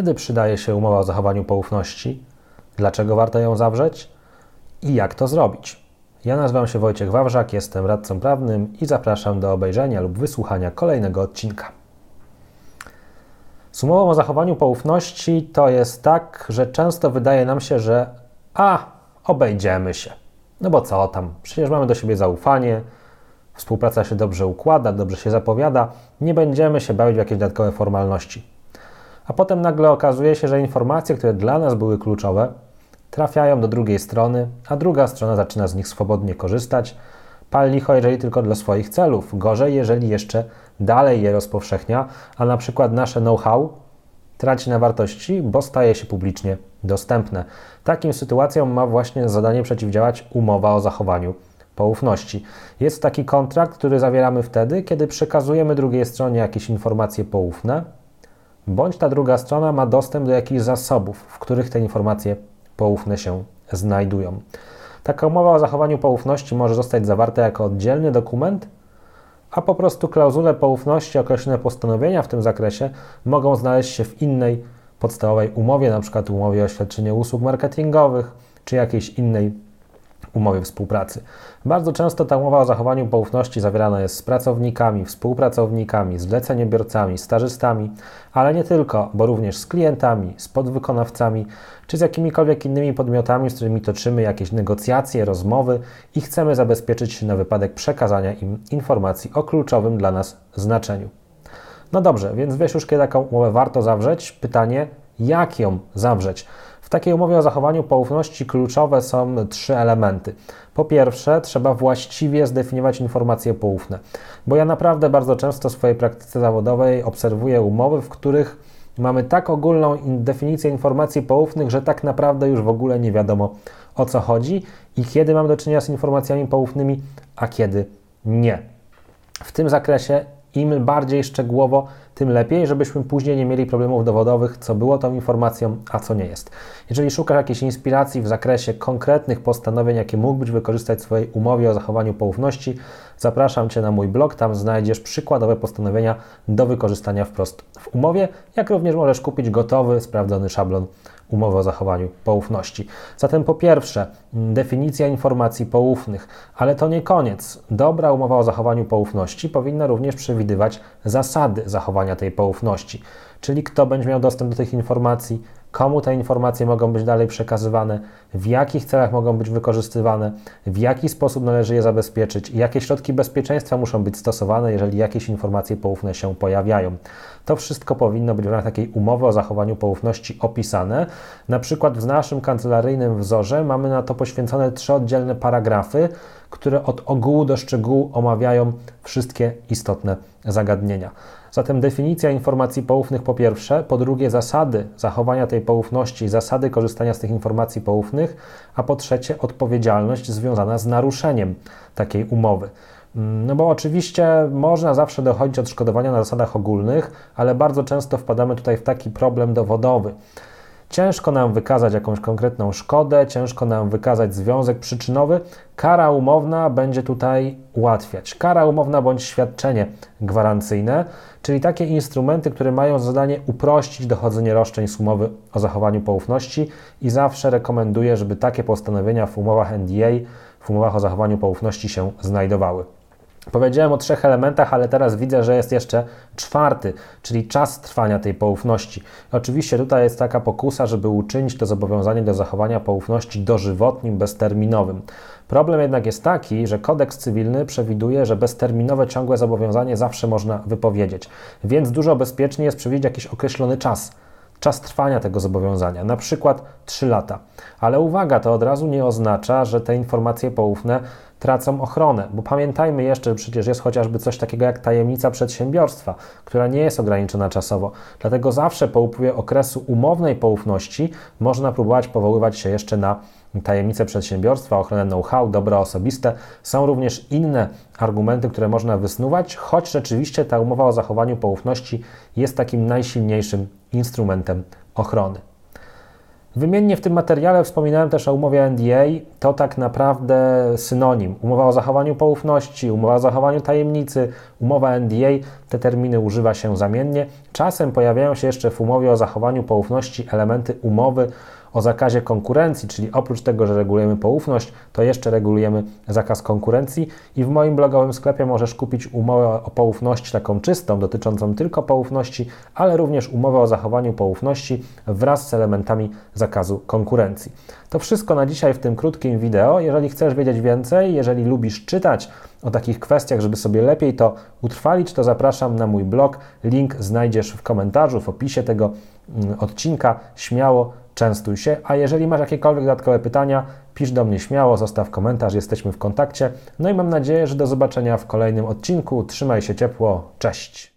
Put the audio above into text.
kiedy przydaje się umowa o zachowaniu poufności, dlaczego warto ją zawrzeć i jak to zrobić. Ja nazywam się Wojciech Wawrzak, jestem radcą prawnym i zapraszam do obejrzenia lub wysłuchania kolejnego odcinka. Z umową o zachowaniu poufności to jest tak, że często wydaje nam się, że a, obejdziemy się. No bo co tam, przecież mamy do siebie zaufanie, współpraca się dobrze układa, dobrze się zapowiada, nie będziemy się bawić w jakieś dodatkowe formalności. A potem nagle okazuje się, że informacje, które dla nas były kluczowe, trafiają do drugiej strony, a druga strona zaczyna z nich swobodnie korzystać. Pal licho, jeżeli tylko dla swoich celów. Gorzej, jeżeli jeszcze dalej je rozpowszechnia, a na przykład nasze know-how traci na wartości, bo staje się publicznie dostępne. Takim sytuacjom ma właśnie zadanie przeciwdziałać umowa o zachowaniu poufności. Jest taki kontrakt, który zawieramy wtedy, kiedy przekazujemy drugiej stronie jakieś informacje poufne, bądź ta druga strona ma dostęp do jakichś zasobów, w których te informacje poufne się znajdują. Taka umowa o zachowaniu poufności może zostać zawarta jako oddzielny dokument, a po prostu klauzule poufności, określone postanowienia w tym zakresie mogą znaleźć się w innej podstawowej umowie, np. umowie o świadczenie usług marketingowych czy jakiejś innej umowie współpracy. Bardzo często ta umowa o zachowaniu poufności zawierana jest z pracownikami, współpracownikami, zleceniobiorcami, stażystami, ale nie tylko, bo również z klientami, z podwykonawcami czy z jakimikolwiek innymi podmiotami, z którymi toczymy jakieś negocjacje, rozmowy i chcemy zabezpieczyć się na wypadek przekazania im informacji o kluczowym dla nas znaczeniu. No dobrze, więc wiesz już, kiedy taką umowę warto zawrzeć? Pytanie, jak ją zawrzeć? W takiej umowie o zachowaniu poufności kluczowe są trzy elementy. Po pierwsze, trzeba właściwie zdefiniować informacje poufne, bo ja naprawdę bardzo często w swojej praktyce zawodowej obserwuję umowy, w których mamy tak ogólną definicję informacji poufnych, że tak naprawdę już w ogóle nie wiadomo o co chodzi i kiedy mamy do czynienia z informacjami poufnymi, a kiedy nie. W tym zakresie im bardziej szczegółowo, tym lepiej, żebyśmy później nie mieli problemów dowodowych, co było tą informacją, a co nie jest. Jeżeli szukasz jakiejś inspiracji w zakresie konkretnych postanowień, jakie mógłbyś wykorzystać w swojej umowie o zachowaniu poufności, zapraszam Cię na mój blog, tam znajdziesz przykładowe postanowienia do wykorzystania wprost w umowie, jak również możesz kupić gotowy, sprawdzony szablon umowy o zachowaniu poufności. Zatem po pierwsze, definicja informacji poufnych, ale to nie koniec. Dobra umowa o zachowaniu poufności powinna również przewidywać zasady zachowania tej poufności, czyli kto będzie miał dostęp do tych informacji, komu te informacje mogą być dalej przekazywane, w jakich celach mogą być wykorzystywane, w jaki sposób należy je zabezpieczyć, jakie środki bezpieczeństwa muszą być stosowane, jeżeli jakieś informacje poufne się pojawiają. To wszystko powinno być w ramach takiej umowy o zachowaniu poufności opisane. Na przykład w naszym kancelaryjnym wzorze mamy na to poświęcone trzy oddzielne paragrafy, które od ogółu do szczegółu omawiają wszystkie istotne zagadnienia. Zatem definicja informacji poufnych po pierwsze, po drugie zasady zachowania tej poufności, zasady korzystania z tych informacji poufnych, a po trzecie odpowiedzialność związana z naruszeniem takiej umowy. Mm, no bo oczywiście można zawsze dochodzić odszkodowania na zasadach ogólnych, ale bardzo często wpadamy tutaj w taki problem dowodowy. Ciężko nam wykazać jakąś konkretną szkodę, ciężko nam wykazać związek przyczynowy. Kara umowna będzie tutaj ułatwiać. Kara umowna bądź świadczenie gwarancyjne, czyli takie instrumenty, które mają zadanie uprościć dochodzenie roszczeń z umowy o zachowaniu poufności i zawsze rekomenduję, żeby takie postanowienia w umowach NDA, w umowach o zachowaniu poufności się znajdowały. Powiedziałem o trzech elementach, ale teraz widzę, że jest jeszcze czwarty, czyli czas trwania tej poufności. Oczywiście tutaj jest taka pokusa, żeby uczynić to zobowiązanie do zachowania poufności dożywotnim, bezterminowym. Problem jednak jest taki, że kodeks cywilny przewiduje, że bezterminowe ciągłe zobowiązanie zawsze można wypowiedzieć, więc dużo bezpieczniej jest przewidzieć jakiś określony czas czas trwania tego zobowiązania, na przykład 3 lata. Ale uwaga, to od razu nie oznacza, że te informacje poufne tracą ochronę, bo pamiętajmy jeszcze, że przecież jest chociażby coś takiego jak tajemnica przedsiębiorstwa, która nie jest ograniczona czasowo. Dlatego zawsze po upływie okresu umownej poufności można próbować powoływać się jeszcze na tajemnicę przedsiębiorstwa, ochronę know-how, dobra osobiste. Są również inne argumenty, które można wysnuwać, choć rzeczywiście ta umowa o zachowaniu poufności jest takim najsilniejszym instrumentem ochrony. Wymiennie w tym materiale wspominałem też o umowie NDA. To tak naprawdę synonim. Umowa o zachowaniu poufności, umowa o zachowaniu tajemnicy, umowa NDA. Te terminy używa się zamiennie. Czasem pojawiają się jeszcze w umowie o zachowaniu poufności elementy umowy o zakazie konkurencji, czyli oprócz tego, że regulujemy poufność, to jeszcze regulujemy zakaz konkurencji i w moim blogowym sklepie możesz kupić umowę o poufności taką czystą, dotyczącą tylko poufności, ale również umowę o zachowaniu poufności wraz z elementami zakazu konkurencji. To wszystko na dzisiaj w tym krótkim wideo. Jeżeli chcesz wiedzieć więcej, jeżeli lubisz czytać o takich kwestiach, żeby sobie lepiej to utrwalić, to zapraszam na mój blog. Link znajdziesz w komentarzu, w opisie tego mm, odcinka. Śmiało częstuj się, a jeżeli masz jakiekolwiek dodatkowe pytania, pisz do mnie śmiało, zostaw komentarz, jesteśmy w kontakcie. No i mam nadzieję, że do zobaczenia w kolejnym odcinku. Trzymaj się ciepło, cześć!